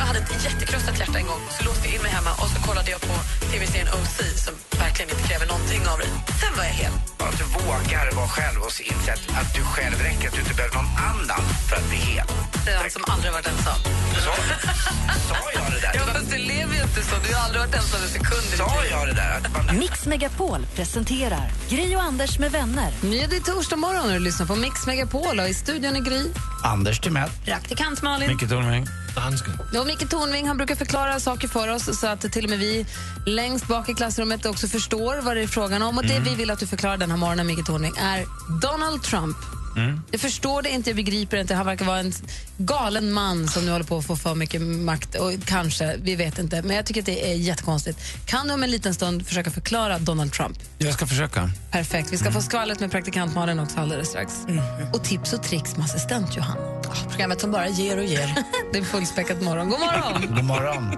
Jag hade ett jättekrossat hjärta en gång så låste jag in mig hemma och så kollade jag på tv-serien OC som verkligen inte kräver någonting av dig. Sen var jag hel. Att du vågar vara själv och inse att, att du själv räcker, att du inte behöver någon annan för att bli hel. Det är han som aldrig varit ensam. Sa, sa jag det där? Ja, fast du lever ju inte så. Du har aldrig varit ensam en sekund Sa jag det där? Man, Mix Megapol presenterar Gri och Anders med vänner. Ja, det är torsdag morgon och du lyssnar på Mix Megapol och i studion är Gry. Anders Timell. Praktikant Malin. Micke Tornving. Och Micke Tornving han brukar förklara saker för oss så att till och med vi längst bak i klassrummet också förstår vad det är frågan om. Och Det vi vill att du förklarar den här morgonen, Micke Tornving, är Donald Trump. Jag förstår det inte, jag begriper det inte. Han verkar vara en galen man som nu håller på att få för mycket makt. Och Kanske, vi vet inte. Men jag tycker att det är jättekonstigt. Kan du om en liten stund försöka förklara Donald Trump? Jag ska försöka. Perfekt. Vi ska få skvallret med praktikant Malin också alldeles strax. Och tips och tricks med assistent Johanna. Programmet som bara ger och ger. Det är fullspäckat morgon. God morgon! God morgon.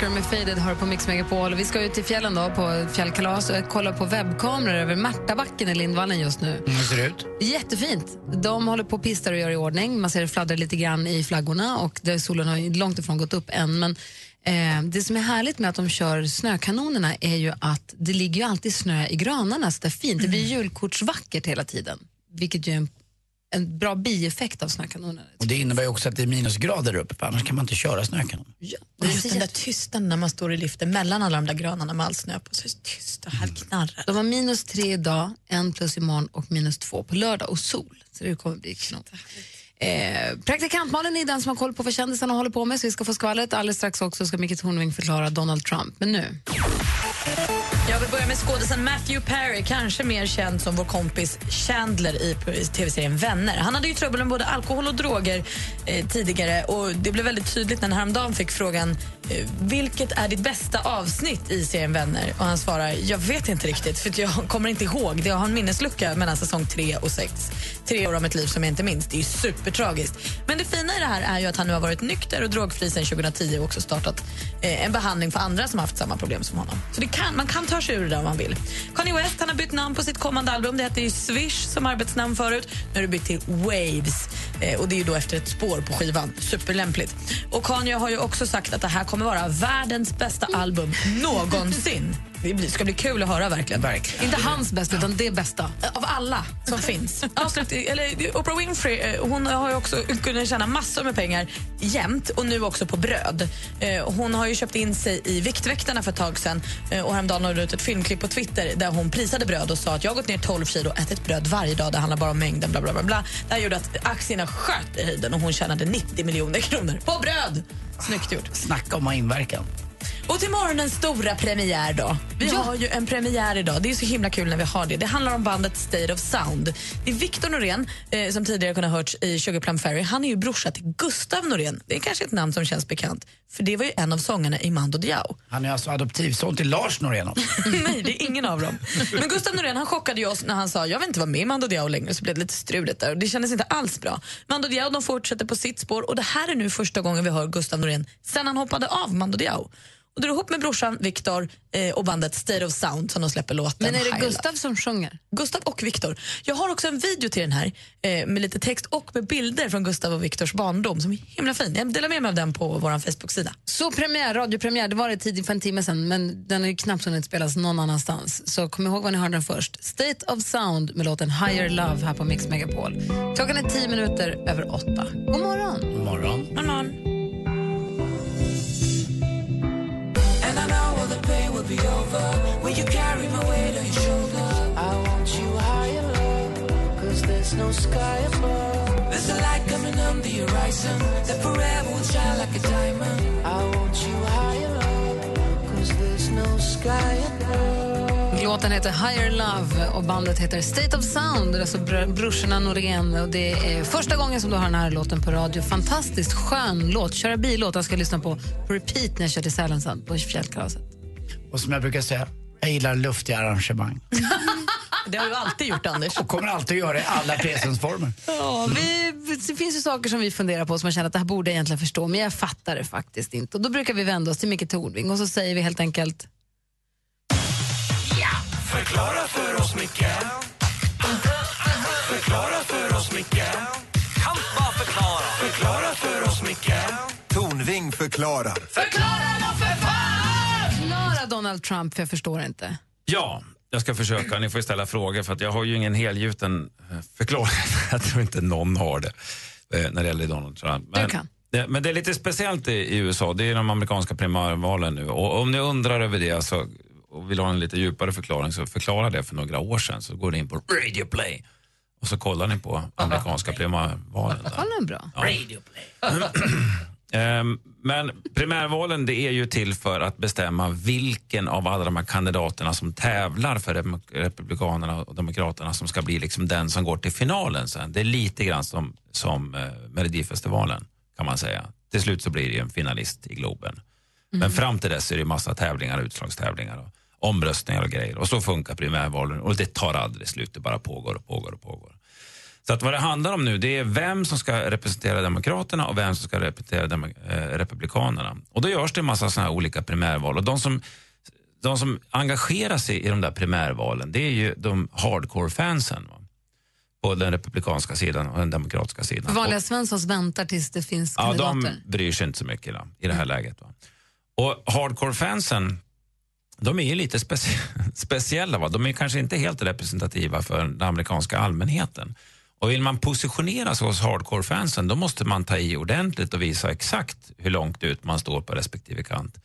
Walker med Faded har på Mix Megapol. Vi ska ut till fjällen då på fjällkalas och kolla på webbkameror över Märtabacken i Lindvallen just nu. Hur ser det ut? Jättefint. De håller på och pistar och gör i ordning. Man ser det fladdra lite grann i flaggorna och där solen har långt ifrån gått upp än. Men eh, det som är härligt med att de kör snökanonerna är ju att det ligger ju alltid snö i granarna så det är fint. Det blir julkortsvackert hela tiden, vilket ju är en, en bra bieffekt av snökanonerna. Och det innebär ju också att det är minusgrader uppe, för annars kan man inte köra snökanon. Ja, Det är just den där tystnaden när man står i liften mellan alla de där granarna med all snö på. Så är det tyst och halvknarrar. De har minus tre idag, en plus imorgon och minus två på lördag och sol. Så det kommer bli kanon. Eh, praktikant Malin är den som har koll på vad kändisarna håller på med så vi ska få skvallret. Alldeles strax också ska Micke Tornving förklara Donald Trump. Men nu. Jag vill börja med skådisen Matthew Perry, kanske mer känd som vår kompis Chandler i tv-serien Vänner. Han hade ju trubbel med både alkohol och droger eh, tidigare och det blev väldigt tydligt när han häromdagen fick frågan eh, vilket är ditt bästa avsnitt i serien Vänner? Och han svarar, jag vet inte riktigt för jag kommer inte ihåg. Jag har en minneslucka mellan säsong 3 och 6. Tre år av mitt liv som jag inte minns. Det är ju supertragiskt. Men det fina i det här är ju att han nu har varit nykter och drogfri sedan 2010 och också startat eh, en behandling för andra som haft samma problem som honom. Så det kan, man kan ta sig ur det där om man vill. Kanye West han har bytt namn på sitt kommande album. Det hette ju Swish som arbetsnamn förut. Nu har det bytt till Waves. Eh, och Det är ju då efter ett spår på skivan. Superlämpligt. Och Kanye har ju också sagt att det här kommer vara världens bästa album någonsin. Det ska bli kul att höra verkligen. verkligen. Inte hans bästa, utan det bästa. Av alla som finns. Avslut, eller, Oprah Winfrey eh, hon har också kunnat tjäna massor med pengar jämt och nu också på bröd. Eh, Hon har ju köpt in sig i Viktväktarna för ett tag sedan eh, och häromdagen la hon ut ett filmklipp på Twitter där hon prisade bröd och sa att jag har gått ner 12 kilo och ätit bröd varje dag. Det handlar bara om mängden. Bla, bla, bla, bla. Det här gjorde att aktierna sköt i höjden och hon tjänade 90 miljoner kronor på bröd. Snyggt gjort. Snacka om inverkan. Och till morgonens stora premiär då. Vi har ju en premiär idag. Det är så himla kul när vi har det. Det handlar om bandet State of Sound. Det är Victor Norén, eh, som tidigare kunnat hörts i Sugar Plum Fairy. Han är ju brorsa till Gustav Norén. Det är kanske ett namn som känns bekant. För det var ju en av sångarna i Mando Diao. Han är alltså adoptivson till Lars Norén också. Nej, det är ingen av dem. Men Gustav Norén han chockade ju oss när han sa jag vill inte vara med i Mando Diao längre. Så blev det lite struligt där och det kändes inte alls bra. Mando Diao de fortsätter på sitt spår och det här är nu första gången vi hör Gustav Norén sen han hoppade av Mando Diao. Och då är det ihop med brorsan Viktor eh, och bandet State of Sound som de släpper låten Men är det Higher Gustav som sjunger? Gustav och Viktor. Jag har också en video till den här eh, med lite text och med bilder från Gustav och Viktors barndom som är himla fin. Jag delar med mig av den på vår Facebook-sida. Så premiär, radiopremiär, det var det tidigt för en timme sedan men den har knappt hunnit spelas någon annanstans. Så kom ihåg vad ni hörde den först. State of Sound med låten Higher Love här på Mix Megapol. Klockan är tio minuter över åtta. God morgon! God morgon. the pain will be over Will you carry my weight on your shoulder? I want you high and low Cause there's no sky above There's a light coming on the horizon That forever will shine like a diamond I want you high and low Cause there's no sky above Låten heter Higher Love och bandet heter State of Sound. Det är alltså br brorsorna Norén. Och det är första gången som du har den här låten på radio. Fantastiskt skön låt. Köra bil-låt. Jag ska lyssna på repeat när jag kör till Sälen sen på fjällkalaset. Och som jag brukar säga, jag gillar luftiga arrangemang. Det har du alltid gjort, Anders. Och kommer alltid göra i alla presensformer. Ja, vi, det finns ju saker som vi funderar på som man känner att det här borde jag egentligen förstå, men jag fattar det faktiskt inte. Och då brukar vi vända oss till Micke Tornving och så säger vi helt enkelt Förklara för oss, Micke Förklara för oss, Micke Kan bara förklara Förklara för oss, Micke Tornving förklarar. Klara Donald Trump, för jag förstår inte. Ja, jag ska försöka. Ni får ställa frågor för att jag har ju ingen helgjuten eh, förklaring. Jag tror inte någon har det eh, när det gäller Donald Trump. Men, kan. Det, men det är lite speciellt i, i USA. Det är de amerikanska primärvalen nu. Och om ni undrar över det så, och vill ha en lite djupare förklaring så förklara det för några år sedan. Så går ni in på Radio Play och så kollar ni på amerikanska primärvalen. Radio play. Ehm, Men primärvalen det är ju till för att bestämma vilken av alla de här kandidaterna som tävlar för Rep- Republikanerna och Demokraterna som ska bli liksom den som går till finalen sen. Det är lite grann som, som eh, Melodifestivalen kan man säga. Till slut så blir det ju en finalist i Globen. Men fram till dess är det massa tävlingar, utslagstävlingar och omröstningar och grejer. Och så funkar primärvalen och det tar aldrig slut. Det bara pågår och pågår och pågår. Så att vad det handlar om nu det är vem som ska representera Demokraterna och vem som ska representera Demo- eh, Republikanerna. Och då görs det en massa såna här olika primärval. Och de som, de som engagerar sig i de där primärvalen det är ju de hardcore-fansen. Va? På den republikanska sidan och den demokratiska sidan. Vanliga Svenssons väntar tills det finns Ja, kandidater. de bryr sig inte så mycket då, i det här läget. Va? Och hardcore-fansen, de är ju lite specie- speciella. Va? De är kanske inte helt representativa för den amerikanska allmänheten. Och vill man positionera sig hos hardcore-fansen då måste man ta i ordentligt och visa exakt hur långt ut man står på respektive kant.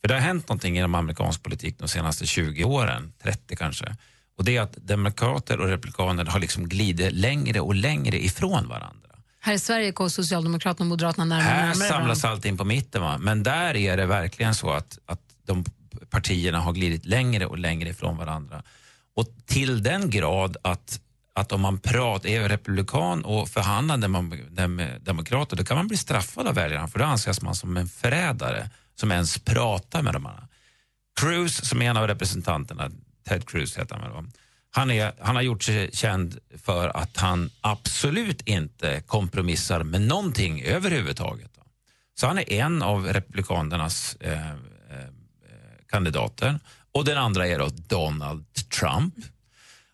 För det har hänt någonting inom amerikansk politik de senaste 20 åren, 30 kanske. Och det är att demokrater och republikaner har liksom glidit längre och längre ifrån varandra. Här i Sverige går Socialdemokraterna och Moderaterna närmare Här närmare samlas varandra. allt in på mitten. Va? Men där är det verkligen så att, att de partierna har glidit längre och längre ifrån varandra. Och till den grad att, att om man pratar, är republikan och förhandlar dem, demokrater då kan man bli straffad av väljarna för då anses man som en förrädare som ens pratar med dem. Cruz som är en av representanterna, Ted Cruz heter han väl, han, är, han har gjort sig känd för att han absolut inte kompromissar med någonting överhuvudtaget. Så han är en av republikanernas eh, eh, eh kandidater och den andra är då Donald Trump.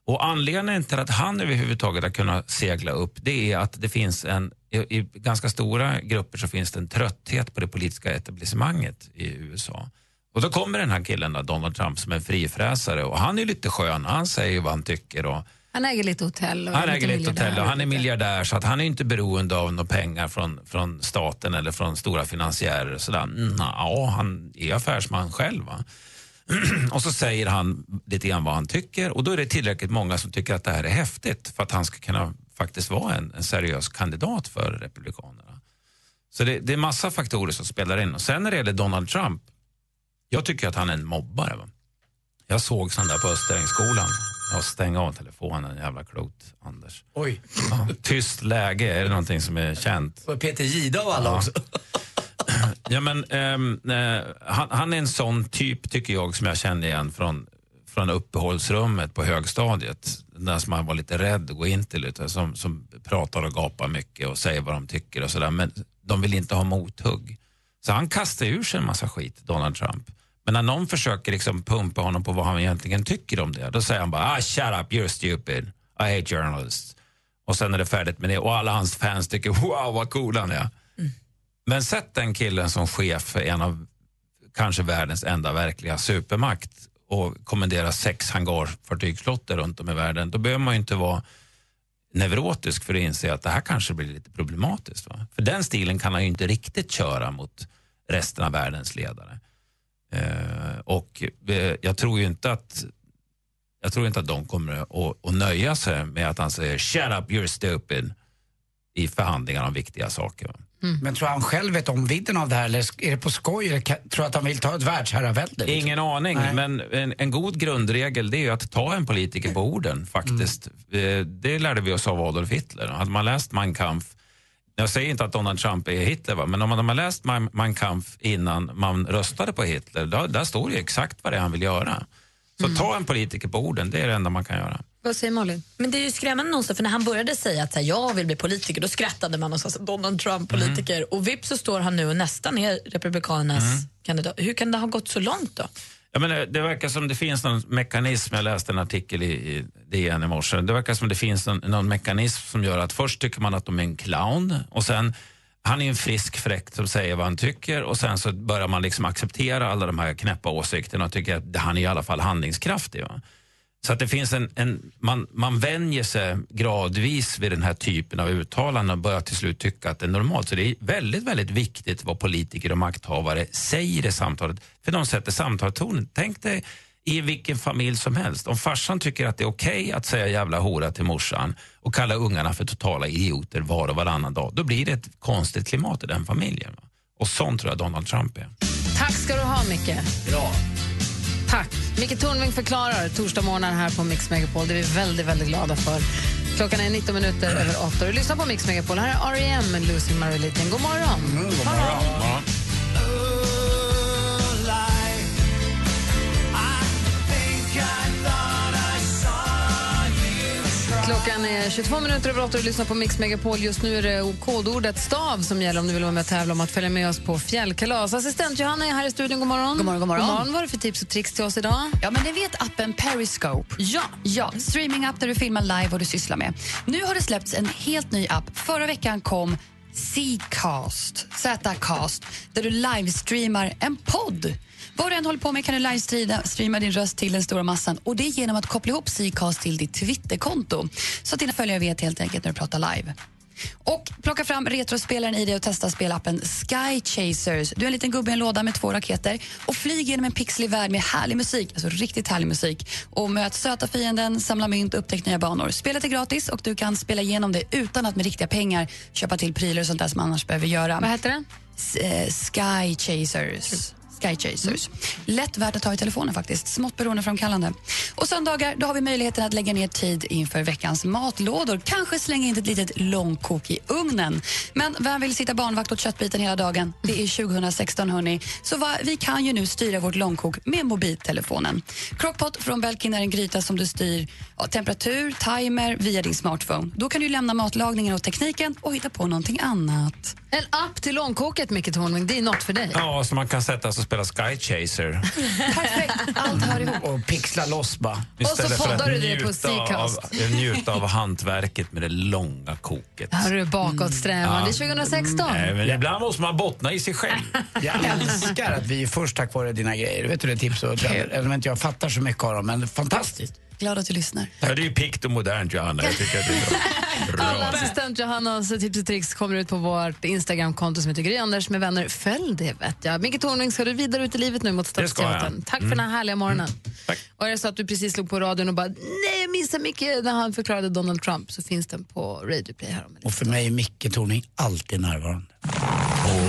Och anledningen till att han överhuvudtaget har kunnat segla upp det är att det finns en, i, i ganska stora grupper så finns det en trötthet på det politiska etablissemanget i USA. Och då kommer den här killen då, Donald Trump som en frifräsare och han är lite skön, han säger vad han tycker och Han äger lite hotell och han äger lite hotell och han är miljardär så att han är inte beroende av några pengar från, från staten eller från stora finansiärer. Sådär. Mm, ja, han är affärsman själv. Va? och så säger han lite grann vad han tycker och då är det tillräckligt många som tycker att det här är häftigt för att han ska kunna faktiskt vara en, en seriös kandidat för Republikanerna. Så det, det är massa faktorer som spelar in. Och sen när det gäller Donald Trump, jag tycker att han är en mobbare. Va? Jag såg sån där på Österängsskolan. Jag stäng av telefonen, jävla klot, Anders. Oj, Ja, tyst läge, är det någonting som är känt? och Peter Jihde av alla Ja. också. Ja, men, ehm, eh, han, han är en sån typ, tycker jag, som jag känner igen från, från uppehållsrummet på högstadiet. Den som man var lite rädd att gå in till, utan som, som pratar och gapar mycket och säger vad de tycker och sådär. Men de vill inte ha mothugg. Så han kastar ur sig en massa skit, Donald Trump. Men när någon försöker liksom pumpa honom på vad han egentligen tycker om det, då säger han bara ah, “shut up, you're stupid, I hate journalists”. Och sen är det färdigt med det och alla hans fans tycker “wow, vad cool han är”. Men sätt den killen som chef för en av kanske världens enda verkliga supermakt och kommendera sex hangarfartygsflottor runt om i världen. Då behöver man ju inte vara neurotisk för att inse att det här kanske blir lite problematiskt. Va? För den stilen kan han ju inte riktigt köra mot resten av världens ledare. Eh, och eh, jag tror ju inte att jag tror inte att de kommer att, att nöja sig med att han säger “shut up, you're stupid” i förhandlingar om viktiga saker. Va? Men tror han själv vet om vidden av det här eller är det på skoj? Eller ka- tror att han vill ta ett världsherravälde? liksom? Ingen aning, Nej. men en, en god grundregel det är ju att ta en politiker på orden faktiskt. Eh, Det lärde vi oss av Adolf Hitler. Hade man läst Mein Kampf, jag säger inte att Donald Trump är Hitler, va? men om man har läst Mein, mein Kampf innan man röstade på Hitler, då, där står det ju exakt vad det är han vill göra. Så ta en politiker på orden, det är det enda man kan göra. Vad säger Malin? Men det är ju skrämmande någonstans, för när han började säga att så här, jag vill bli politiker, då skrattade man och sa Donald Trump politiker. Och vips så står han nu och nästan är Republikanernas kandidat. Hur kan det ha gått så långt då? Jag menar, det verkar som det finns någon mekanism, jag läste en artikel i, i DN i morse, det verkar som det finns någon, någon mekanism som gör att först tycker man att de är en clown och sen han är en frisk fräck som säger vad han tycker och sen så börjar man liksom acceptera alla de här knäppa åsikterna och tycker att han är i alla fall handlingskraftig. Va? Så att det finns en, en man, man vänjer sig gradvis vid den här typen av uttalanden och börjar till slut tycka att det är normalt. Så det är väldigt, väldigt viktigt vad politiker och makthavare säger i samtalet. För de sätter samtalstonen. Tänk dig i vilken familj som helst. Om farsan tycker att det är okej att säga jävla hora till morsan och kalla ungarna för totala idioter var och varannan dag, då blir det ett konstigt klimat i den familjen. Va? Och sånt tror jag Donald Trump är. Tack ska du ha, Micke. Bra. Tack. Micke Tornving förklarar torsdag morgon här på Mix Megapol. Det är vi väldigt, väldigt glada för. Klockan är 19 minuter över 8. Du lyssnar på Mix Megapol. Här är R.E.M. med Losing My Religion. God morgon. Mm, god morgon. Klockan är 22 minuter över 8 och du lyssnar på Mix Megapol. Just nu är det kodordet stav som gäller om du vill vara med och tävla om att följa med oss på fjällkalas. Assistent Johanna är här i studion. God morgon. God morgon, god morgon. God morgon. Vad är det för tips och tricks till oss idag? Ja, men ni vet appen Periscope? Ja. Ja, streamingapp där du filmar live vad du sysslar med. Nu har det släppts en helt ny app. Förra veckan kom Zcast, Zcast, där du livestreamar en podd. Vad du än håller på med kan du livestreama din röst till den stora massan och det genom att koppla ihop Zcast till ditt Twitterkonto så att dina följare vet helt enkelt när du pratar live. Och plocka fram retrospelaren i dig och testa spelappen Sky Chasers. Du är en liten gubbe i en låda med två raketer och flyger genom en pixlig värld med härlig musik, alltså riktigt härlig musik. Och möt söta fienden, samla mynt och upptäck nya banor. Spelet är gratis och du kan spela igenom det utan att med riktiga pengar köpa till prylar och sånt där som man annars behöver göra. Vad heter den? S- eh, Sky Chasers. Sky Chasers. Lätt värt att ta i telefonen faktiskt. Smått beroendeframkallande. Och söndagar då har vi möjligheten att lägga ner tid inför veckans matlådor. Kanske slänga in ett litet långkok i ugnen. Men vem vill sitta barnvakt åt köttbiten hela dagen? Det är 2016 hörni. Så va, vi kan ju nu styra vårt långkok med mobiltelefonen. Crockpot från Belkin är en gryta som du styr ja, temperatur, timer via din smartphone. Då kan du lämna matlagningen och tekniken och hitta på någonting annat. En app till långkoket, Micke Tornving. Det är något för dig. Ja, så man kan sätta sig och spela Sky Chaser. Perfekt, allt hör ihop. Och pixla loss bara. Istället för poddar att du det på Seacast. njuta av hantverket med det långa koket. Du bakåtsträvande. Är 2016. Nej, men ibland måste man bottna i sig själv. Jag älskar att vi är först tack vare dina grejer. Vet du det tips och trender? Även om inte jag fattar så mycket av dem, men fantastiskt. Glad att du lyssnar. Ja, det är ju pikt och modernt, Johanna. Jag tycker att det är bra. Alla assistent Johannas tips och tricks kommer ut på vårt Instagramkonto som heter Gry Anders med vänner. Följ det vet jag. Micke Tornving, ska du vidare ut i livet nu mot. Mm. Stadsteatern? Tack för den här härliga morgonen. Tack. Och är det så att du precis slog på radion och bara nej, jag missade Micke när han förklarade Donald Trump så finns den på Radio Play här om Och för mig är Micke Tornving alltid närvarande.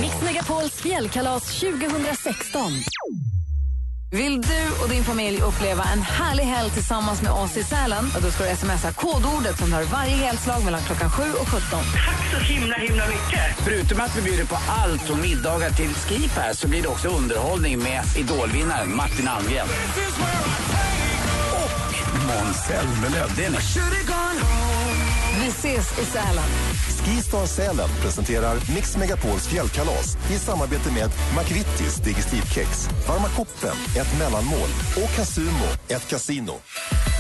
Mix Megapols fjällkalas 2016. Vill du och din familj uppleva en härlig helg tillsammans med oss i Sälen? Då ska du smsa kodordet som hör varje helgslag mellan klockan 7 och 17. Tack så himla, himla mycket. Förutom att vi bjuder på allt från middagar till skipär så blir det också underhållning med idolvinnaren Martin Almgren. Och Måns Zelmerlöw. Vi ses i Sälen. Skistar Sälen presenterar Mix Megapols fjällkalas i samarbete med McVittys Digestivkex, Varma koppen, ett mellanmål och Casumo, ett kasino.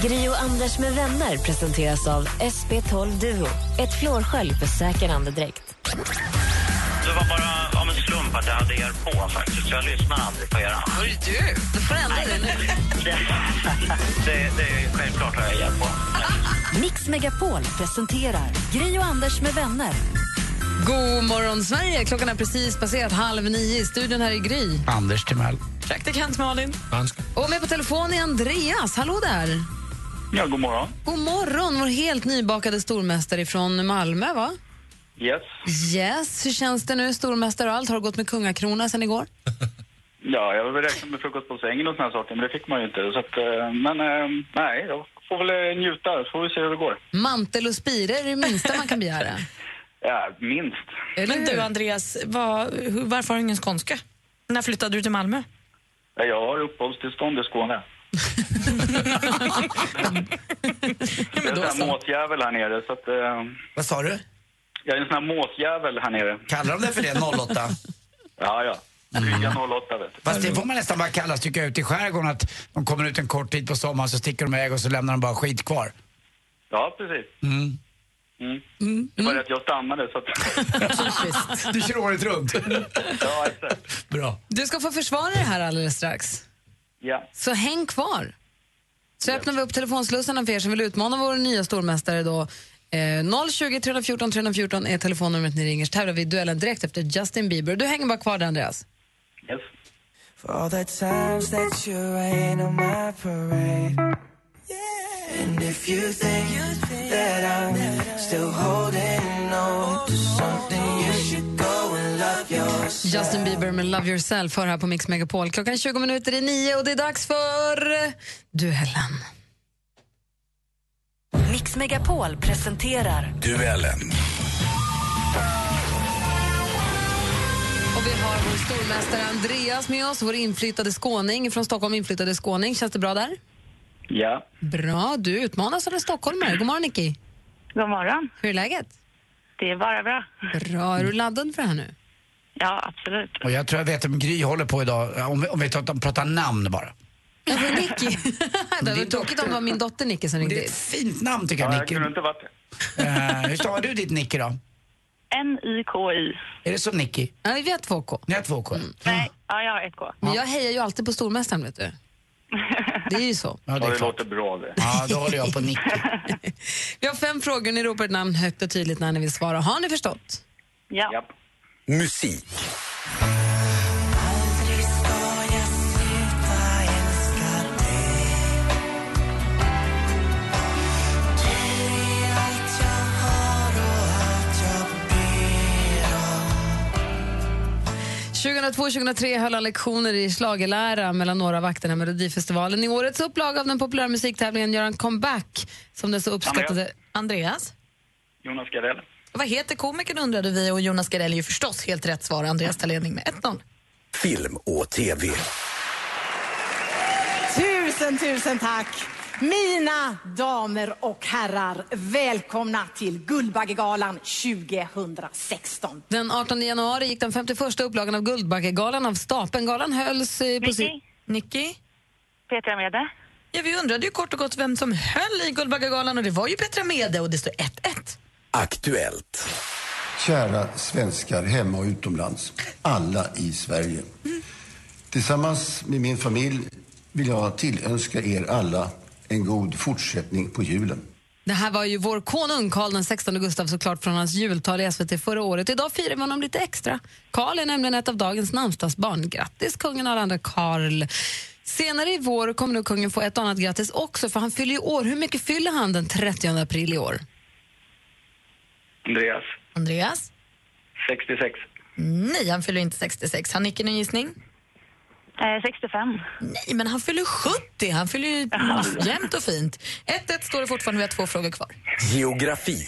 Gri och Anders med vänner presenteras av SP12 Duo. Ett flårskölj för säker andedräkt. Det var bara av en slump att jag hade er på faktiskt. Jag lyssnar aldrig på er. Det du? Du får ändra det nu. Det, det, det är självklart har jag er på. Mix Megapol presenterar Gri och Anders med vänner. God morgon, Sverige! Klockan är precis passerat halv nio i studion här i Gry. Anders Timell. Praktikant Malin. Och med på telefon är Andreas. Hallå där! Ja, god morgon. God morgon, vår helt nybakade stormästare från Malmö, va? Yes. Yes, hur känns det nu? Stormästare och allt. Har du gått med kungakrona sen igår? Ja, jag vill räkna med frukost på sängen och såna här saker, men det fick man ju inte. Så att, eh, men eh, nej, jag får väl eh, njuta, så får vi se hur det går. Mantel och spire är det minsta man kan begära. Ja, minst. Men du, Andreas, vad, hur, varför har du ingen skånska? När flyttade du till Malmö? Ja, Jag har uppehållstillstånd i Skåne. jag är en sån här här nere, så att... Vad sa du? Jag är en sån här måsjävel här nere. Kallar de det för det, 08? Ja, ja. Dryga 08, vet du. Fast det får man nästan bara kalla, tycker jag, ute i skärgården att de kommer ut en kort tid på sommaren så sticker de iväg och så lämnar de bara skit kvar. Ja, precis. Mm. Mm. Det var det att jag stannade, så att... Du kör året runt. ja, exakt. Bra. Du ska få försvara det här alldeles strax. Ja. Så häng kvar. Så öppnar vi upp telefonslussarna för er som vill utmana vår nya stormästare då. Eh, 020 314 314 är telefonnumret ni ringer. Så tävlar vi i duellen direkt efter Justin Bieber. Du hänger bara kvar där, Andreas. Yes. For all the times that you rain on my parade. And if you think that I'm still holding on to something, you should go and love yourself. Justin Bieber med Love Yourself hör här på Mix Megapol. Klockan är 20 minuter i nio och det är dags för duellen. Mix Megapol presenterar Duellen. Och vi har vår stormästare Andreas med oss, vår inflyttade skåning från Stockholm, inflyttade skåning. Känns det bra där? Ja. Bra, du utmanas av en stockholmare. God morgon Nicky. God morgon. Hur är läget? Det är bara bra. Bra, är du laddad för det här nu? Ja, absolut. Och jag tror jag vet om Gry håller på idag, om vi, om vi pratar, pratar namn bara. Ja, det är Nicky. det var tråkigt om det var min dotter Nicky som ringde Det är ett fint namn tycker jag, Ja, jag Nicky. kunde inte varit det. Eh, hur stavar du ditt Nicky då? N-I-K-I. Är det som Nicky? Ja, vi har två K. Ni har två K? Nej, ja, jag har ett K. Men jag hejar ju alltid på stormästaren, vet du. Det är ju så. Ja, det Ja, är det klart. låter bra det. Ja, då håller jag på Nicky. Vi har fem frågor, ni ropar ett namn högt och tydligt när ni vill svara. Har ni förstått? Ja. Ja. Musik. 2002-2003 höll han lektioner i schlagerlära mellan några av vakterna i Melodifestivalen. I årets upplaga av den populära musiktävlingen gör han comeback som den så uppskattade... Andreas? Jonas Gardell. Vad heter komikern undrade vi och Jonas Gardell är ju förstås helt rätt svar. Andreas tar ledning med 1-0. Film och TV. Tusen, tusen tack! Mina damer och herrar, välkomna till Guldbaggegalan 2016. Den 18 januari gick den 51 upplagan av Guldbaggegalan av stapeln. Galan hölls eh, på... si- Nicky? Petra Mede. Ja, vi undrade ju kort och gott vem som höll i Guldbaggegalan och det var ju Petra Mede och det står 1-1. Aktuellt. Kära svenskar hemma och utomlands. Alla i Sverige. Tillsammans med min familj vill jag tillönska er alla en god fortsättning på julen. Det här var ju vår konung Karl den 16 Gustav såklart från hans jultal i SVT förra året. Idag firar vi honom lite extra. Karl är nämligen ett av dagens namnsdagsbarn. Grattis kungen och alla andra Karl. Senare i vår kommer nu kungen få ett annat grattis också för han fyller ju år. Hur mycket fyller han den 30 april i år? Andreas. Andreas? 66. Nej, han fyller inte 66. Har Nicky någon gissning? Eh, 65. Nej, men han fyller 70. Han fyller ju jämnt och fint. 1-1 står det fortfarande. Vi har två frågor kvar. Geografi.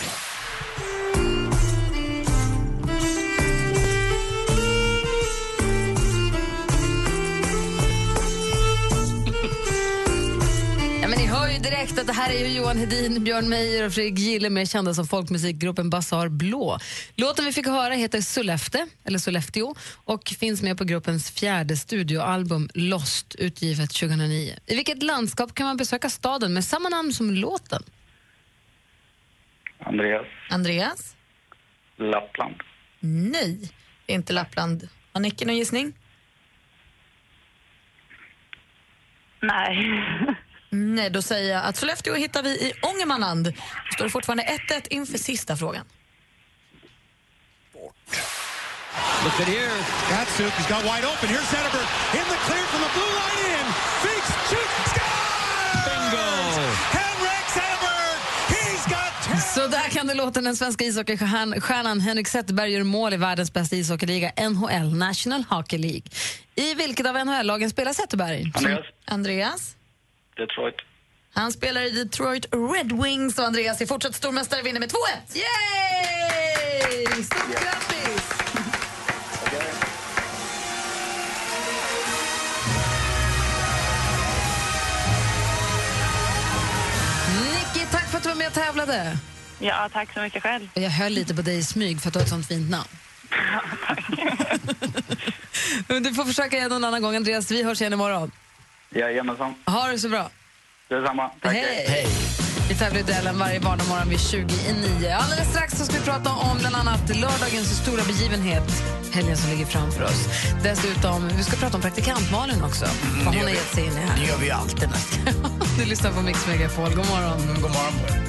Ju direkt att det här är ju Johan Hedin, Björn Meijer och Fredrik Gille mer kända som folkmusikgruppen Basar Blå. Låten vi fick höra heter Sollefte, eller Sollefteå och finns med på gruppens fjärde studioalbum Lost, utgivet 2009. I vilket landskap kan man besöka staden med samma namn som låten? Andreas. Andreas? Lappland. Nej, det är inte Lappland. Har Nicky någon gissning? Nej. Nej, då säger jag att Sollefteå hittar vi i Ångermanland. Står det fortfarande 1-1 inför sista frågan. Look at here. Gatsuk has got wide open. Here's Zetterberg in the clear from the blue line in. Fakes, shoots, scores! Bingo! Henrik Zetterberg! He's got 10! Så där Kan du låta den svenska ishockeystjärnan Henrik Zetterberg gör mål i världens bästa ishockeyliga, NHL, National Hockey League. I vilket av NHL-lagen spelar Zetterberg? Andreas. Andreas? Detroit. Han spelar i Detroit Red Wings och Andreas är fortsatt stormästare vinner med 2-1. Yay! Stort grattis! Nicky, tack för att du var med och tävlade. Ja, tack så mycket själv. Jag höll lite på dig i smyg för att du har ett sånt fint namn. Men du får försöka igen någon annan gång. Andreas, vi hörs igen imorgon. Jajamensan. Ha det så bra. Detsamma. Tack. Hej. Vi tävlar i duellen varje vardagsmorgon vid 20 i 9. Alldeles strax så ska vi prata om bland annat lördagens stora begivenhet, helgen som ligger framför oss. Dessutom, vi ska prata om praktikant Malin också, vad hon har gett sig in i här. Det gör vi alltid nästan. Du lyssnar på Mix Megapol. God morgon. God morgon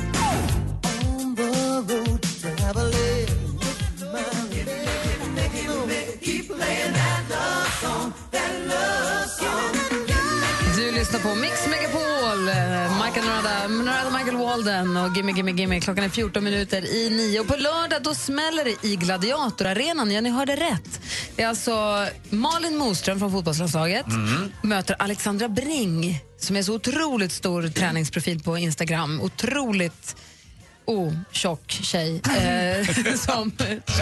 lyssnar på Mix Megapol, eh, Michael Norada, Norada Michael Walden och Gimme Gimme Gimme. Klockan är 14 minuter i nio. Och på lördag då smäller det i Gladiatorarenan. Ja, ni hörde rätt. Det är alltså Malin Moström från fotbollslandslaget möter Alexandra Bring som är så otroligt stor träningsprofil på Instagram. Otroligt oh, tjock tjej, eh, som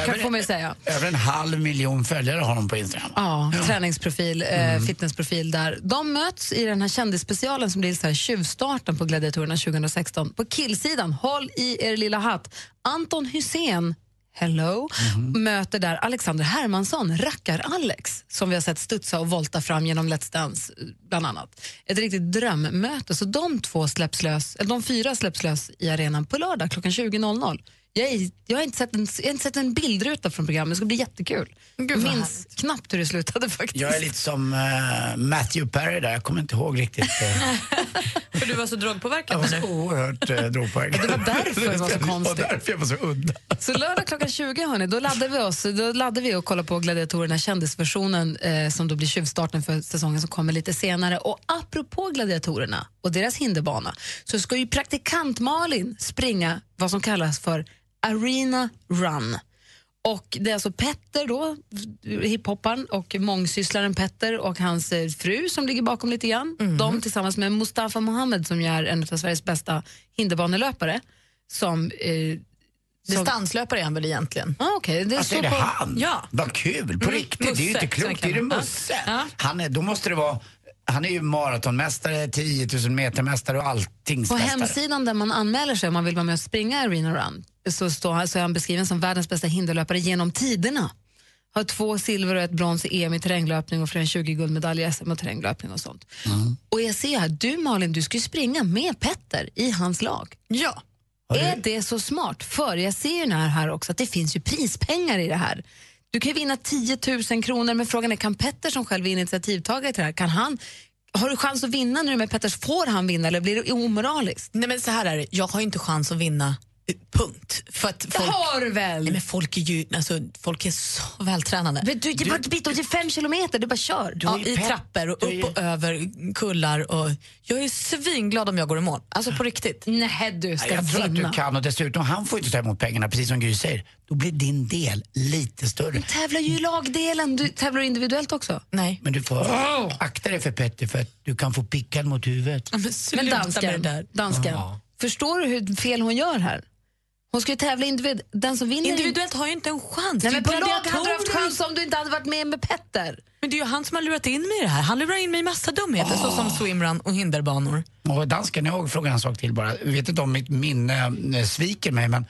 kan få mig att säga. Över en halv miljon följare har de på Instagram. Ja, träningsprofil, eh, fitnessprofil där. De möts i den här kändisspecialen som blir så här tjuvstarten på Gladiatorerna 2016. På killsidan, håll i er lilla hatt, Anton Hussein Hello, möter där Alexander Hermansson, Rackar-Alex, som vi har sett studsa och volta fram genom Let's Dance, eh, bland annat. Ett riktigt drömmöte. Så de två släpps lös, eller de fyra släpps lös i arenan på lördag klockan 20.00. Jag, är, jag, har inte sett en, jag har inte sett en bildruta från programmet, det ska bli jättekul. Jag vad minns knappt hur det slutade faktiskt. Jag är lite som eh, Matthew Perry där, jag kommer inte ihåg riktigt. eh, För du var så jag drogpåverkad var nu. så oerhört uh, drogpåverkad. Det var därför det var så konstigt. Det var därför jag var så udda. Så lördag klockan 20 hörni, då laddar vi oss. Då laddar vi och kollar på Gladiatorerna, kändisversionen eh, som då blir tjuvstarten för säsongen som kommer lite senare. Och apropå Gladiatorerna och deras hinderbana så ska ju praktikant Malin springa vad som kallas för Arena Run. Och det är alltså Petter då, hiphopparen och mångsysslaren Petter och hans eh, fru som ligger bakom lite grann. De tillsammans med Mustafa Mohamed som är en av Sveriges bästa hinderbanelöpare som eh, Distanslöpare är han väl egentligen? Ah, okay. det är Alltså så är det på... han? Ja. Vad kul, på Mm, riktigt. Det är ju Musse, inte klokt. Det är jag Musse. honom. Han är, då måste det vara, han är ju maratonmästare, 10 000 metermästare och På alltingsmästare. hemsidan där man anmäler sig om man vill vara med och springa Arena Run så, står, så är han beskriven som världens bästa hinderlöpare genom tiderna. Har två silver och ett brons i EM i terränglöpning och fler än 20 guldmedaljer i SM och terränglöpning och sånt. Och jag ser här, du Malin, du ska ju springa med Petter i hans lag. Ja. Är det så smart? För jag ser ju här, här också att det finns ju prispengar i det här. Du kan vinna 10 000 kronor, men frågan är kan Petter som själv är initiativtagare till det här, kan han har du chans att vinna nu med Petters? Får han vinna eller blir det omoraliskt? Nej men så här är det, jag har inte chans att vinna. Punkt. För att folk, har du väl? Nej, men folk är ju alltså, folk är så vältränade. Men du, det är bara ett bit det är fem kilometer, du bara kör. Ja, I trappor och upp och över kullar. Och jag är svinglad om jag går i mål. Alltså på riktigt. Nej, du ska Jag tror att vinna. du kan och dessutom, han får inte ta emot pengarna, precis som Gry säger. Då blir din del lite större. Du tävlar ju i lagdelen, du tävlar du individuellt också. Nej. Men du får akta dig för Petter för att du kan få pickan mot huvudet. Men, Men det dansken, där. dansken förstår du hur fel hon gör här? Hon ska ju tävla individ, den som vinner... Individuellt har ju inte en chans. Nej, men på lag hade du haft chans om du inte hade varit med med Petter. Men det är ju han som har lurat in mig i det här. Han lurar in mig i massa dumheter såsom swimrun och hinderbanor. Och dansken, jag frågar en sak till bara. Jag vet inte om mitt minne eh, sviker mig men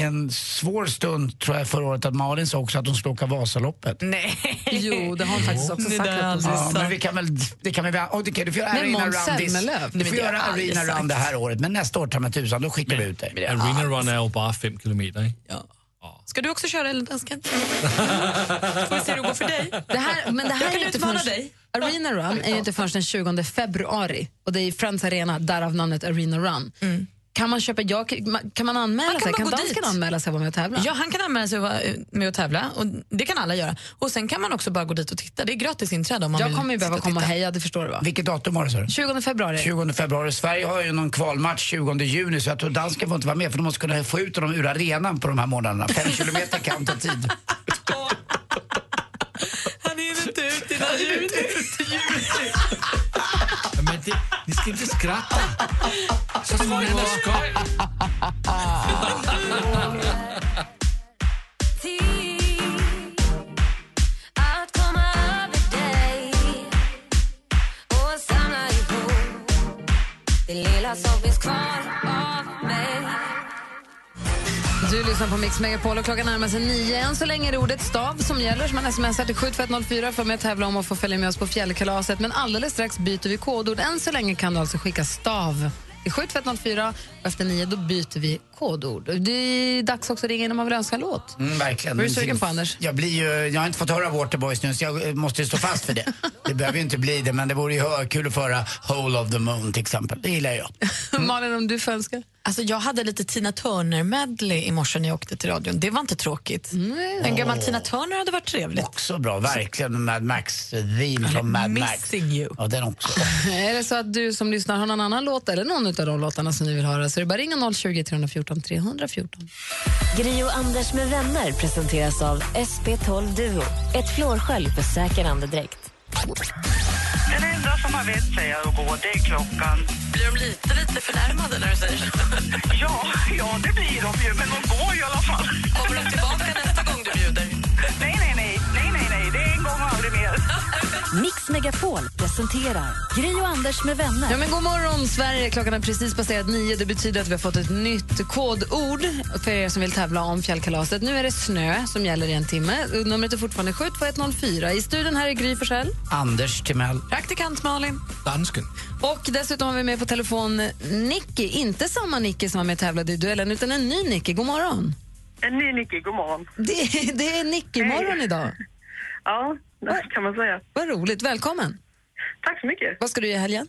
en svår stund tror jag förra året att Malin sa också att hon skulle åka Vasaloppet. Nej. Jo, det har hon faktiskt också Det sagt. är ska. Ja, men vi kan väl, det kan vi väl, oh, okay, du får göra Arena Run this-. Du får det göra Arena Run det här året men nästa år tar man tusan, då skickar vi ut dig. Arena Run är bara fem kilometer. Ja. Ska du också köra eller dansken? Får vi se hur det går för dig. Det här, men det här Jag är kan ju inte utmana dig. Arena Run är ju inte förrän den 20 februari och det är i Friends Arena, därav namnet Arena Run. Kan man köpa, ja, kan- man anmäla Man kan sig? Kan dansken anmäla sig och vara med och tävla? Ja, han kan anmäla sig och vara, eh, med att tävla. Och det kan alla göra. Och Sen kan man också bara gå dit och titta. Det är gratis inträde om man Jag vill kommer ju behöva och komma och heja, det förstår du va? Vilket datum var det? Så? 20 februari. 20 februari. Sverige har ju någon kvalmatch 20 juni så jag tror dansken får inte vara med för de måste kunna få ut dem ur arenan på de här månaderna. Fem kilometer kan ta tid. Han hinner inte ut innan juni. Men det, ni ska inte skratta. Så får ni ändå skoj. Att komma över dig och samla ihop det lilla som finns kvar du lyssnar på Mix Megapol och klockan närmar sig nio. Än så länge är det ordet stav som gäller. Så man smsar till 72104 för att tävla om att få följa med oss på fjällkalaset. Men alldeles strax byter vi kodord. Än så länge kan du alltså skicka stav till 72104 och efter nio då byter vi kodord. Det är dags också att ringa in om man vill önska en låt. Mm, verkligen. Är du sugen på, Anders? Jag, blir ju, jag har inte fått höra Waterboys nu så jag måste ju stå fast för det. Det behöver ju inte bli det men det vore ju kul att få höra Whole of the Moon till exempel. Det gillar jag. Malin, om du får önska? Alltså, jag hade lite Tina Turner-medley i morse när jag åkte till radion. Det var inte tråkigt. En gammal Åh. Tina Turner hade varit trevligt. Också bra, verkligen. Mad Max, theme från Mad Max. Missing you. Ja, den också. Är det så att du som lyssnar har någon annan låt eller någon av de låtarna som ni vill höra så är det bara ringa 020 314 314. Gri och Anders med vänner presenteras av SP12 Duo. Ett flårskölj för säker andedräkt. Den enda som har vett säger att gå, det är klockan. Blir de lite, lite förnärmade när du säger så? Ja, ja, det blir de ju, men de går ju i alla fall. Kommer de tillbaka nästa Mix Megapol presenterar Gri och Anders med vänner. Ja, men god morgon, Sverige. Klockan har precis passerat nio. Det betyder att vi har fått ett nytt kodord för er som vill tävla om fjällkalaset. Nu är det snö som gäller i en timme. Numret är fortfarande 72104. I studion här är Gry Forssell. Anders Timell. Praktikant Malin. Dansken. Och dessutom har vi med på telefon Nicky. Inte samma Nicky som var med och tävlade i duellen, utan en ny Nicky. God morgon. En ny Nicky, god morgon. Det, det är Nicky-morgon idag. Ja, kan man säga. Vad roligt. Välkommen. Tack så mycket. Vad ska du göra i helgen?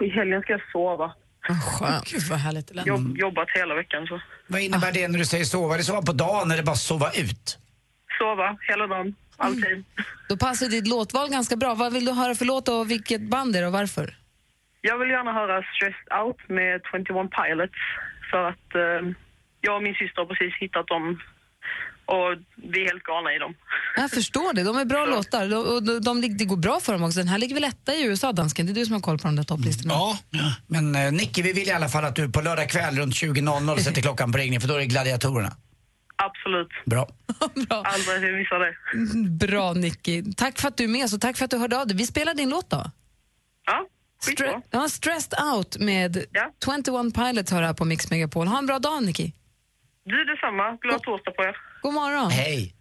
I helgen ska jag sova. Skönt. Gud, vad härligt det lät. Jobb, jobbat hela veckan, så Vad innebär det när du säger sova? Är det sova på dagen eller bara sova ut? sova hela dagen, alltid. Då passar ditt låtval ganska bra. Vad vill du höra för låt och vilket band är det och varför? Jag vill gärna höra Stressed Out med 21 Pilots för att eh, jag och min syster har precis hittat dem och vi är helt galna i dem. Jag förstår det. De är bra låtar. De, och de, de, det går bra för dem också. Den här ligger väl etta i USA, dansken? Det är du som har koll på de där topplistorna. Ja. Men eh, Nicky, vi vill i alla fall att du på lördag kväll runt 20.00 sätter klockan på ringning för då är det gladiatorerna. Absolut. Bra. Aldrig missa det. Bra, Nicky. Tack för att du är med, så tack för att du hörde av dig. Vi spelar din låt då. Ja, Stre- ja, Stressed Out med 21 Pilots har här på Mix Megapol. Ha en bra dag, Nicky. Du detsamma. Glad torsdag på er. God morgon. Hej.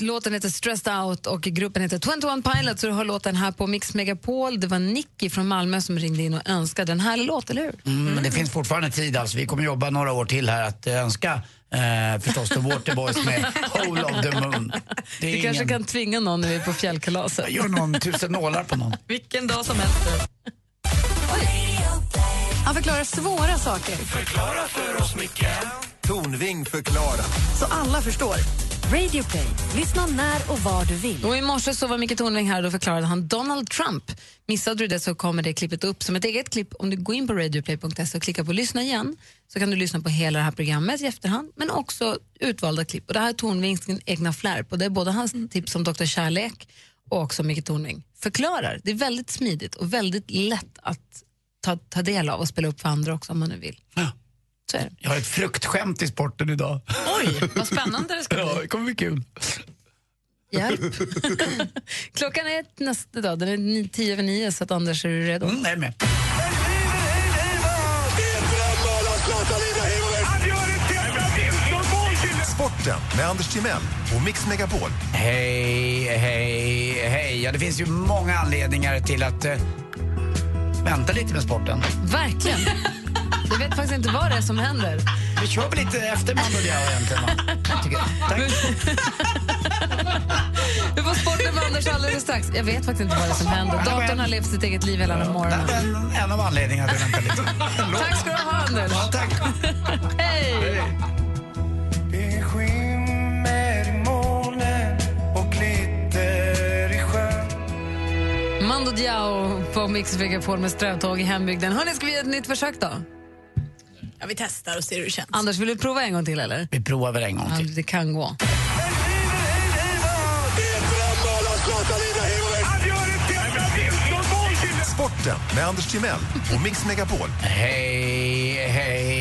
Låten heter Stressed Out och gruppen heter 21 Pilots. Så du har låten här på Mix Megapol. Det var Nicky från Malmö som ringde in och önskade en härlig låt, eller hur? Mm, men det finns fortfarande tid alltså. Vi kommer jobba några år till här att önska eh, förstås The Waterboys med Whole of the Moon. Det är Vi kanske ingen- kan tvinga någon när vi är på fjällkalaset. Gör någon tusen nålar på någon. Vilken dag som helst. Han förklarar svåra saker Förklara för oss, Micke Tornving förklarar. så alla förstår. Radio Play. Lyssna när och var du vill. Och I morse så var Micke Tornving här och då förklarade han Donald Trump. Missade du det så kommer det klippet upp som ett eget klipp. Om du går in på radioplay.se och klickar på lyssna igen så kan du lyssna på hela det här programmet i efterhand men också utvalda klipp. Och det här är Tornvings egna flärp och det är både hans tips om Dr. Kärlek och också Micke Tornving förklarar. Det är väldigt smidigt och väldigt lätt att ta, ta del av och spela upp för andra också om man nu vill. Så är det. Jag har ett fruktskämt i sporten idag. Oj, vad spännande det ska bli. Ja, det kommer bli kul. Hjälp. Klockan är ett nästa dag, den är ni- tio över nio, så att Anders, är du redo? Mm, jag är med. Sporten med Anders Timell och Mix Megapol. Hej, hej, hej. Ja, det finns ju många anledningar till att eh, vänta lite med sporten. Verkligen. Jag vet faktiskt inte vad det är som händer. Vi kör väl lite efter Mando Diao egentligen va? Tycker jag. Tack. Vi får sporten med Anders alldeles strax. Jag vet faktiskt inte vad det är som händer. Datorn har levt sitt eget liv hela den morgonen. Det är en, en av anledningarna till att jag väntar lite. Tack ska du ha, Anders. Ja, tack. Hej! Sjön Mando Diao på Mix Megapol med strövtåg i hembygden. Hörni, ska vi göra ett nytt försök då? Ja, vi testar och ser hur det känns. Anders, vill du prova en gång till eller? Vi provar väl en gång Ja, till. det kan gå. Sporten med Anders Timell och Mix Megapol. Hej, hej, hej.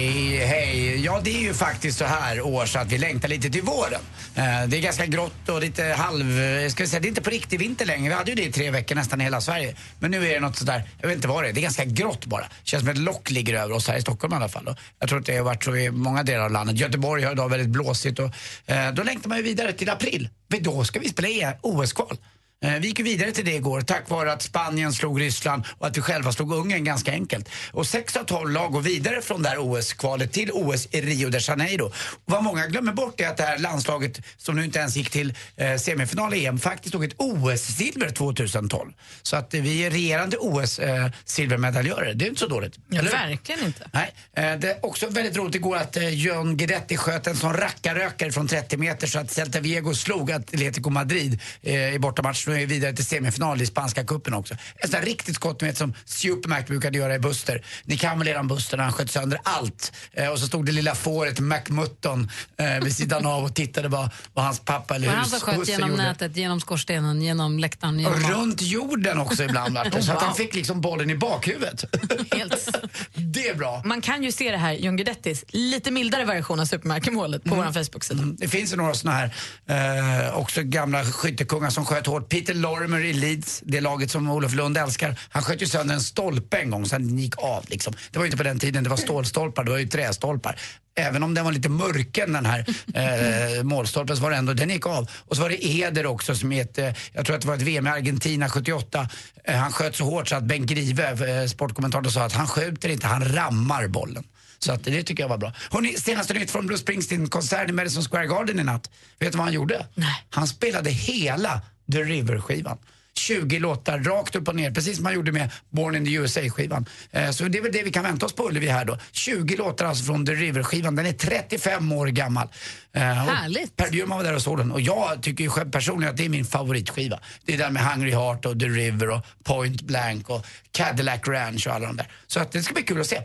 Ja, det är ju faktiskt så här år så att vi längtar lite till våren. Eh, det är ganska grått och lite halv... Eh, ska vi säga, det är inte på riktig vinter längre. Vi hade ju det i tre veckor nästan i hela Sverige. Men nu är det något sådär, jag vet inte vad det är. Det är ganska grått bara. Känns som ett lock ligger över oss här i Stockholm i alla fall. Jag tror att det har varit så i många delar av landet. Göteborg har idag väldigt blåsigt och eh, då längtar man ju vidare till april. För då ska vi spela OS-kval. Eh, Vi gick vidare till det igår tack vare att Spanien slog Ryssland och att vi själva slog Ungern ganska enkelt. Och 6 av 12 lag går vidare från det här OS-kvalet till OS i Rio de Janeiro. Och vad många glömmer bort är att det här landslaget som nu inte ens gick till eh, semifinal i EM faktiskt tog ett OS-silver 2012. Så att eh, vi är regerande OS-silvermedaljörer. det är inte så dåligt. Ja, verkligen inte. Nej, eh, det är också väldigt roligt igår att eh, John Guidetti sköt en sån rackarrökare från 30 meter så att Celta Vigo slog Atletico Madrid eh, i bortamatch. Nu är vi vidare till semifinal i spanska cupen också. Ett sånt där riktigt skott med som Supermac brukade göra i Buster. Ni kan väl eran Buster när han sköt sönder allt. Eh, och så stod det lilla fåret McMutton eh, vid sidan av och tittade vad, vad hans pappa eller Var han hus, som sköt genom gjorde. nätet, genom skorstenen, genom läktaren? Genom Och allt? runt jorden också ibland vart det. Så att han fick liksom bollen i bakhuvudet. det är bra. Man kan ju se det här, John Guidettis lite mildare version av supermarkemålet på vår Facebook-sida. Det finns ju några såna här eh, också gamla skyttekungar som sköt hårt. Peter Lorimer i Leeds, det laget som Olof Lund älskar. Han sköt ju sönder en stolpe en gång så den gick av liksom. Det var ju inte på den tiden det var stålstolpar, det var ju trästolpar. Även om den var lite mörken den här eh, målstolpen så var det ändå, den gick av. Och så var det Eder också som är ett, eh, jag tror att det var ett VM i Argentina 78. Eh, han sköt så hårt så att Ben Grive, eh, sportkommentatorn, sa att han skjuter inte, han rammar bollen. Så att det tycker jag var bra. Hörrni, senaste nytt från Bruce Springsteen-konsert i Madison Square Garden i natt. Vet du vad han gjorde? Nej. Han spelade hela The River-skivan. 20 låtar rakt upp och ner, precis som han gjorde med Born in the USA-skivan. Eh, så det är väl det vi kan vänta oss på Ullevi här då. 20 låtar alltså från The River-skivan. Den är 35 år gammal. Eh, Härligt. Per Bjurman var där och såg den och jag tycker ju själv personligen att det är min favoritskiva. Det är den med Hungry Heart och The River och Point Blank och Cadillac Ranch och alla de där. Så att det ska bli kul att se.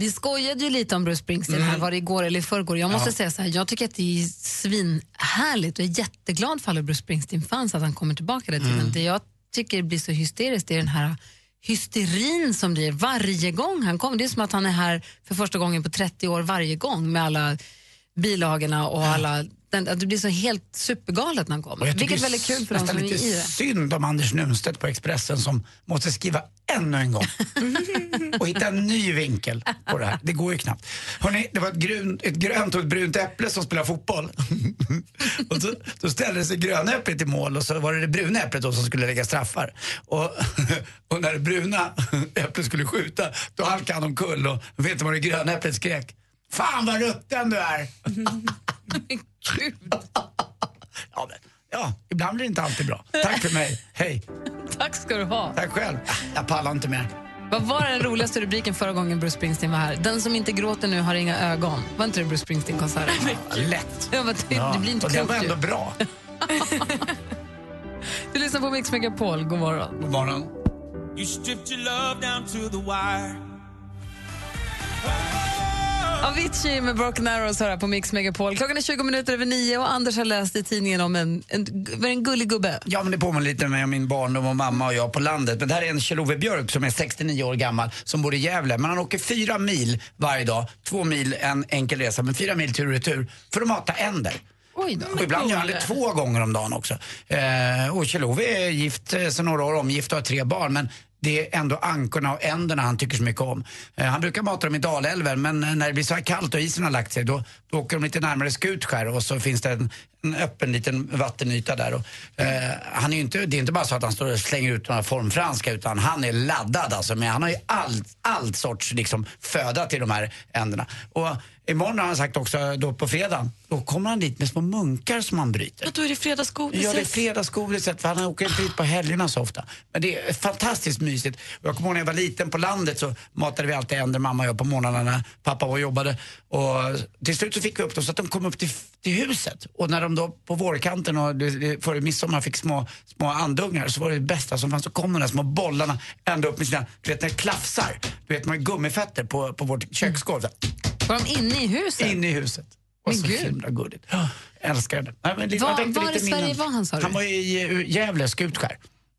Vi skojade ju lite om Bruce Springsteen här, var det igår eller i förrgår. Jag måste Ja. säga så här, jag tycker att det är svinhärligt och jag är jätteglad för alla Bruce Springsteen-fans att han kommer tillbaka hela tiden. Det jag tycker blir så hysteriskt är den här hysterin som blir varje gång han kommer. Det är som att han är här för första gången på 30 år varje gång med alla bilagorna och alla den, att det blir så helt supergalet när han kommer. Vilket är väldigt kul för de nästan som är i det. synd om Anders Nunstedt på Expressen som måste skriva ännu en gång och hitta en ny vinkel på det här. Det går ju knappt. Hörrni, det var ett, grun, ett grönt och ett brunt äpple som spelar fotboll. och så, då ställde sig gröna äpplet i mål och så var det det bruna äpplet då som skulle lägga straffar. Och, och när det bruna äpplet skulle skjuta då halkade han omkull och vet du vad det gröna äpplet skrek? Fan vad rutten du är! Ja, men, ja, ibland blir det inte alltid bra. Tack för mig. Hej. Tack ska du ha. Tack själv. Jag pallar inte mer. Vad var den roligaste rubriken förra gången Bruce Springsteen var här? Den som inte gråter nu har inga ögon. Var inte det Bruce Springsteen-konserten? Lätt. Ja, men det, det blir inte och den klokt var ju. ändå bra. Du lyssnar på Mix Megapol. God morgon. God morgon. You stripped your love down to the wire Avicii med Broken Arrows hör här på Mix Megapol. Klockan är 20 minuter över nio och Anders har läst i tidningen om en, en, en gullig gubbe. Ja, men det påminner lite med min barndom och mamma och jag på landet. Men det här är en Kjell-Ove Björk som är 69 år gammal som bor i Gävle. Men han åker fyra mil varje dag. Två mil en enkel resa, men fyra mil tur och retur för att mata änder. Och ibland gör han det två gånger om dagen också. Eh, och Kjell-Ove är gift eh, sedan några år, omgift och har tre barn. Men det är ändå ankorna och änderna han tycker så mycket om. Eh, han brukar mata dem i Dalälven men eh, när det blir så här kallt och isen har lagt sig då, då åker de lite närmare Skutskär och så finns det en, en öppen liten vattenyta där. Och, eh, han är inte, det är inte bara så att han står och slänger ut några formfranska utan han är laddad alltså. Men han har ju all, all sorts liksom, föda till de här änderna. Och imorgon har han sagt också, då på fredag, då kommer han dit med små munkar som han bryter. Och då är det fredagsgodiset. Ja, det är fredagsgodiset för han åker inte dit på helgerna så ofta. Men det är fantastiskt mysigt. Och Jag kommer ihåg när jag var liten på landet så matade vi alltid änder, mamma och jag, på morgnarna när pappa var och jobbade. Och till slut så fick vi upp dem så att de kom upp till, till huset. Och när de då på vårkanten och före midsommar fick små, små andungar så var det det bästa som fanns. Så kom de där små bollarna ända upp med sina, du vet när det klafsar. Du vet man har gummifötter på, på vårt köksgolv. Var de inne i huset? Inne i huset. Och Men så gud. himla gulligt. Älskar det. Nej, men Var- var i Sverige var han, sa du? Han var i Gävle, Skutskär.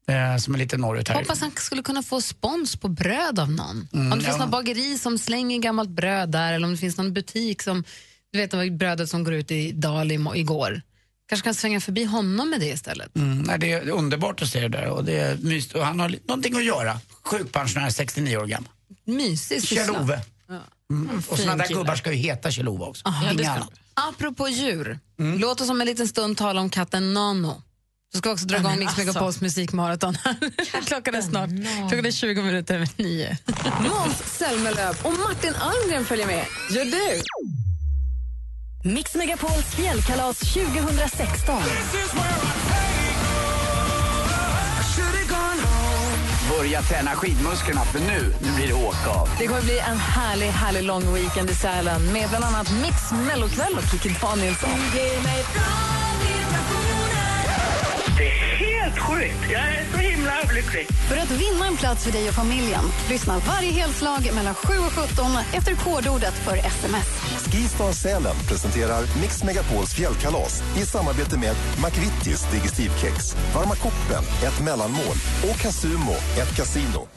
Eh, som är lite norrut här. Hoppas han skulle kunna få spons på bröd av någon. Mm, om det finns ja. någon bageri som slänger gammalt bröd där eller om det finns någon butik som, du vet det var brödet som går ut i Dal i- igår. Kanske kan svänga förbi honom med det istället. Mm, nej, det är underbart att se det där och det är mysigt. Och han har någonting att göra. Sjukpensionär, 69 år gammal. Mysig syssla. Kjell-Ove. Mm. Och sådana där kille. gubbar ska ju heta Kjell-Ove också. Aha, Inga ska annat. Apropå djur, Mm. låt oss om en liten stund tala om katten Nano. Så ska vi också dra Ja, igång Mix alltså. Megapols musikmaraton. Klockan är snart Klockan är 20 minuter över nio. Måns Zelmerlöw och Martin Almgren följer med. Gör du? Mix Megapols fjällkalas 2016. Börja träna skidmusklerna för nu, nu blir det åka av. Det kommer bli en härlig, härlig lång weekend i Sälen med bland annat Mix Mellokväll och Kikki Danielsson. Helt sjukt. Jag är så himla överlycklig. För att vinna en plats för dig och familjen, lyssna varje helslag mellan 7 och 17 efter kodordet för sms. Skistar Sälen presenterar Mix Megapols fjällkalas i samarbete med McVittys Digestivkex, Varma koppen, ett mellanmål och Casumo, ett kasino.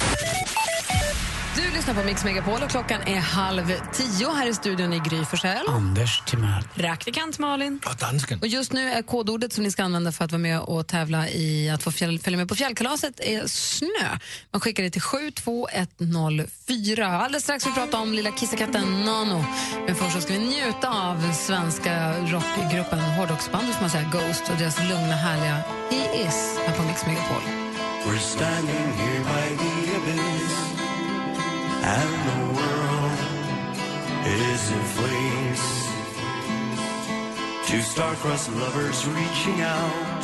Du lyssnar på Mix Megapol och klockan är halv tio här i studion i Gry Forssell. Anders Timell. Praktikant Malin. Och dansken. Och just nu är kodordet som ni ska använda för att vara med och tävla i att få fjäll, följa med på fjällkalaset är snö. Man skickar det till 72104. Alldeles strax ska vi prata om lilla kissekatten Nano. Men först så ska vi njuta av svenska rockgruppen hårdrocksbandet får man säga, Ghost och deras lugna härliga He Is här på Mix Megapol. We're standing here by the and the world is in flames. Two star-crossed lovers reaching out.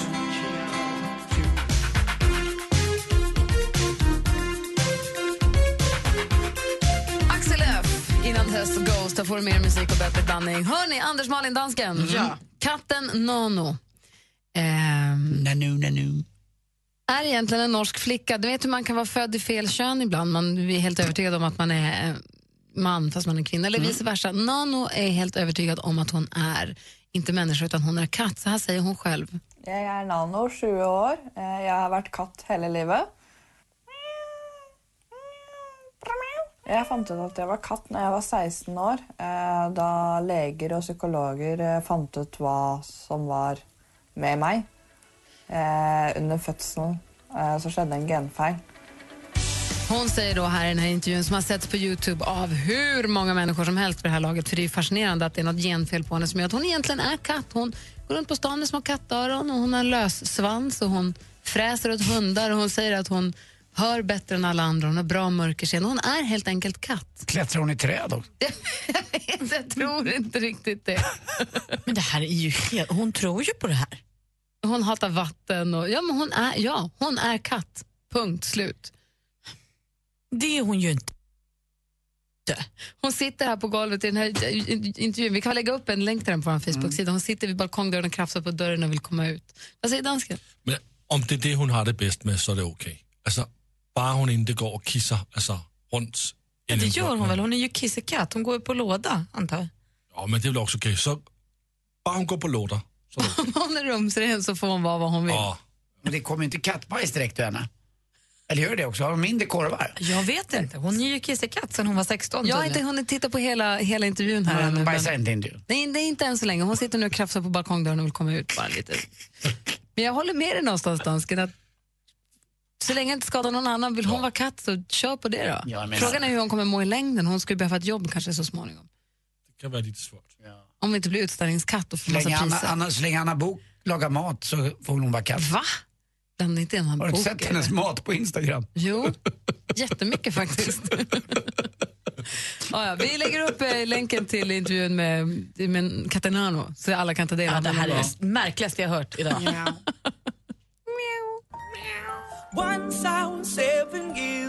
Innan dess Ghost. Där får du mer musik och bättre blandning. Hörni, Anders Malin Dansken. Ja. Katten Nano. Ehm, nanu, nanu. Är egentligen en norsk flicka. Du vet hur man kan vara född i fel kön ibland. Man är helt övertygad om att man är eh, man fast man är kvinna. Eller vice versa. Nano är helt övertygad om att hon är inte människa utan hon är katt. Så här säger hon själv. Jag är Nano, 20 år. Eh, jag har varit katt hela livet. Jag fann ut att jag var katt när jag var 16 år, eh, Då läkare och psykologer fann ut vad som var med mig. Eh, Under fødselen eh, så skjedde en genfeil. Hon säger då här i den här intervjun som har setts på Youtube av hur många människor som helst för det här laget. För det är fascinerande att det är något genfel på henne som gör att hon egentligen är katt. Hon går runt på stan med små kattöron och hon har en lös svans och hon fräser åt hundar och hon säger att hon hör bättre än alla andra. Hon har bra mörkerseende. Hon är helt enkelt katt. Klättrar hon i träd också? Jag tror inte riktigt det. Men det här är ju helt... Hon tror ju på det här. Hon hatar vatten och... Ja, men hon är, ja, hon är katt. Punkt slut. Det är hon ju inte. Hon sitter här på golvet i den här intervjun. Vi kan lägga upp en länk till den på vår Facebook-sida. Hon sitter vid balkongdörren och krafsar på dörren och vill komma ut. Vad säger dansken? Men om det är det hon har det bäst med så är det okej. Alltså, bara hon inte går och kissar alltså, runt. Ja, det gör hon väl? Hon är ju kissekatt. Hon går ju på låda, antar jag. Ja, men det är väl också okej. Så bara hon går på lådor. Om hon är rumsren så får hon vara vad hon vill. Ja. Men det kommer inte kattbajs direkt till henne. Eller gör det också? Har de mindre korvar? Jag vet inte. Hon är ju kissekatt sen hon var 16. Jag har inte hunnit titta på hela, hela intervjun här Hon ännu. bajsar men- inte intervjun. Nej, det är inte än så länge. Hon sitter nu och krafsar på balkongdörren och vill komma ut bara lite. Men jag håller med dig någonstans, dansken, att så länge det inte skadar någon annan, vill hon vara katt så kör på det då. Ja, Frågan är hur hon kommer må i längden. Hon skulle behöva ett jobb kanske så småningom. Det kan vara lite svårt. Om vi inte blir utställningskatt och får Så massa länge Anna, priser. Anna, så länge Anna Bok lagar mat så får hon vara katt. Va? Blanda inte in en Har du inte sett hennes mat på Instagram? Jo, jättemycket faktiskt. ja, ja, vi lägger upp eh, länken till intervjun med, med Catanano så alla kan ta del Ja, av det den. här är det märkligaste jag hört idag. Once I was seven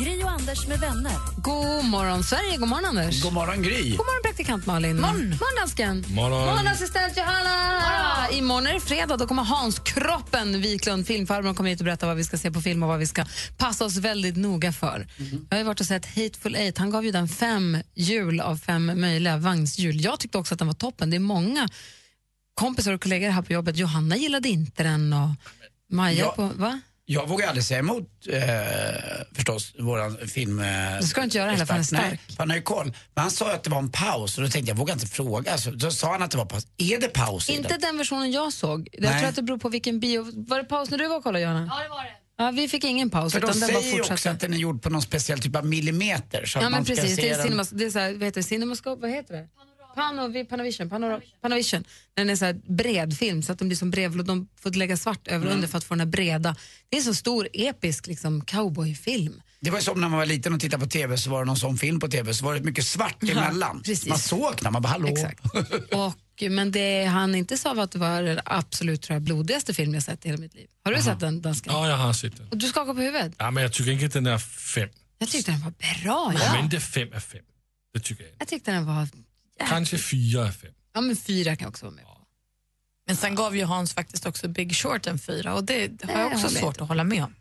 Gri och Anders med vänner. God morgon, Sverige. God morgon, Anders. God morgon, Gry. God morgon, praktikant Malin. Morgon, morgon dansken. Morgon. Morgon, assistent Johanna. Imorgon är det fredag. Då kommer Hans Kroppen Wiklund, filmfarbrorn, kommer hit och berätta vad vi ska se på film och vad vi ska passa oss väldigt noga för. Jag har ju varit och sett Hateful Eight. Han gav ju den fem hjul av fem möjliga vagnshjul. Jag tyckte också att den var toppen. Det är många kompisar och kollegor här på jobbet. Johanna gillade inte den och Maja Ja. på... Va? Jag vågar aldrig säga emot eh, förstås våran film... Eh, Det ska du inte göra heller, för han är stark. Nej, han har ju koll. Men han sa att det var en paus och då tänkte jag, jag vågar inte fråga. Så, då sa han att det var paus. Är det paus Inte den? den versionen jag såg. Jag Nej. tror att det beror på vilken bio. Var det paus när du var och kollade, Johanna? Ja, det var det. Ja, vi fick ingen paus. För de utan den bara säger ju också att den är gjord på någon speciell typ av millimeter. Så Ja, att men man ska precis. se Det är, den. cinemas, det är så här, vad heter det? Cinemascope, vad heter det? Panovi, Panavision, Panora, Panavision. Den är så här bred film så att den blir som brevlåda. De får lägga svart över och Mm. under för att få den här breda. Det är en så stor episk liksom, cowboyfilm. Det var ju som när man var liten och tittade på TV så var det någon sån film på TV så var det mycket svart emellan. precis. Man såg när man bara hallå. Exakt. Och, men det han inte sa var att det var den absolut tror jag, blodigaste film jag sett i hela mitt liv. Har du sett den, dansken? Ja, jag har sett den. Och du skakar på huvudet? Ja, men jag tycker inte den är fem. Jag tyckte den var bra. Ja. Men det är fem är fem. Det tycker jag inte. Jag tyckte den var... Kanske fyra fem. Ja, men fyra kan jag också vara med på. Men sen gav ju Hans faktiskt också Big Short en fyra och det, det har jag också svårt att hålla med om.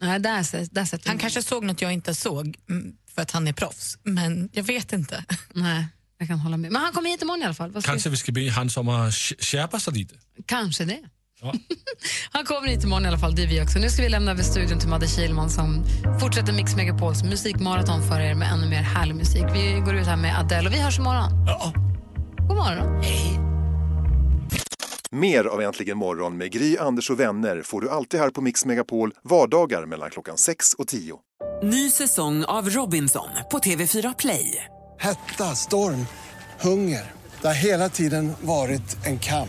Nej, där, där Han kanske såg något jag inte såg mm, för att han är proffs, men jag vet inte. Nej, jag kan hålla med. Men han kommer hit imorgon i alla fall. Kanske vi ska be Hans om att sk- skärpa sig lite. Kanske det. Ja. Han kommer hit imorgon i alla fall, det är vi också. Nu ska vi lämna över studion till Madde Kihlman som fortsätter Mix Megapols musikmaraton för er med ännu mer härlig musik. Vi går ut här med Adele och vi hörs imorgon. Ja. God morgon. Hej. Mer av Äntligen morgon med Gry, Anders och vänner får du alltid här på Mix Megapol vardagar mellan klockan 6 och 10. Ny säsong av Robinson på TV4 Play. Hetta, storm, hunger. Det har hela tiden varit en kamp.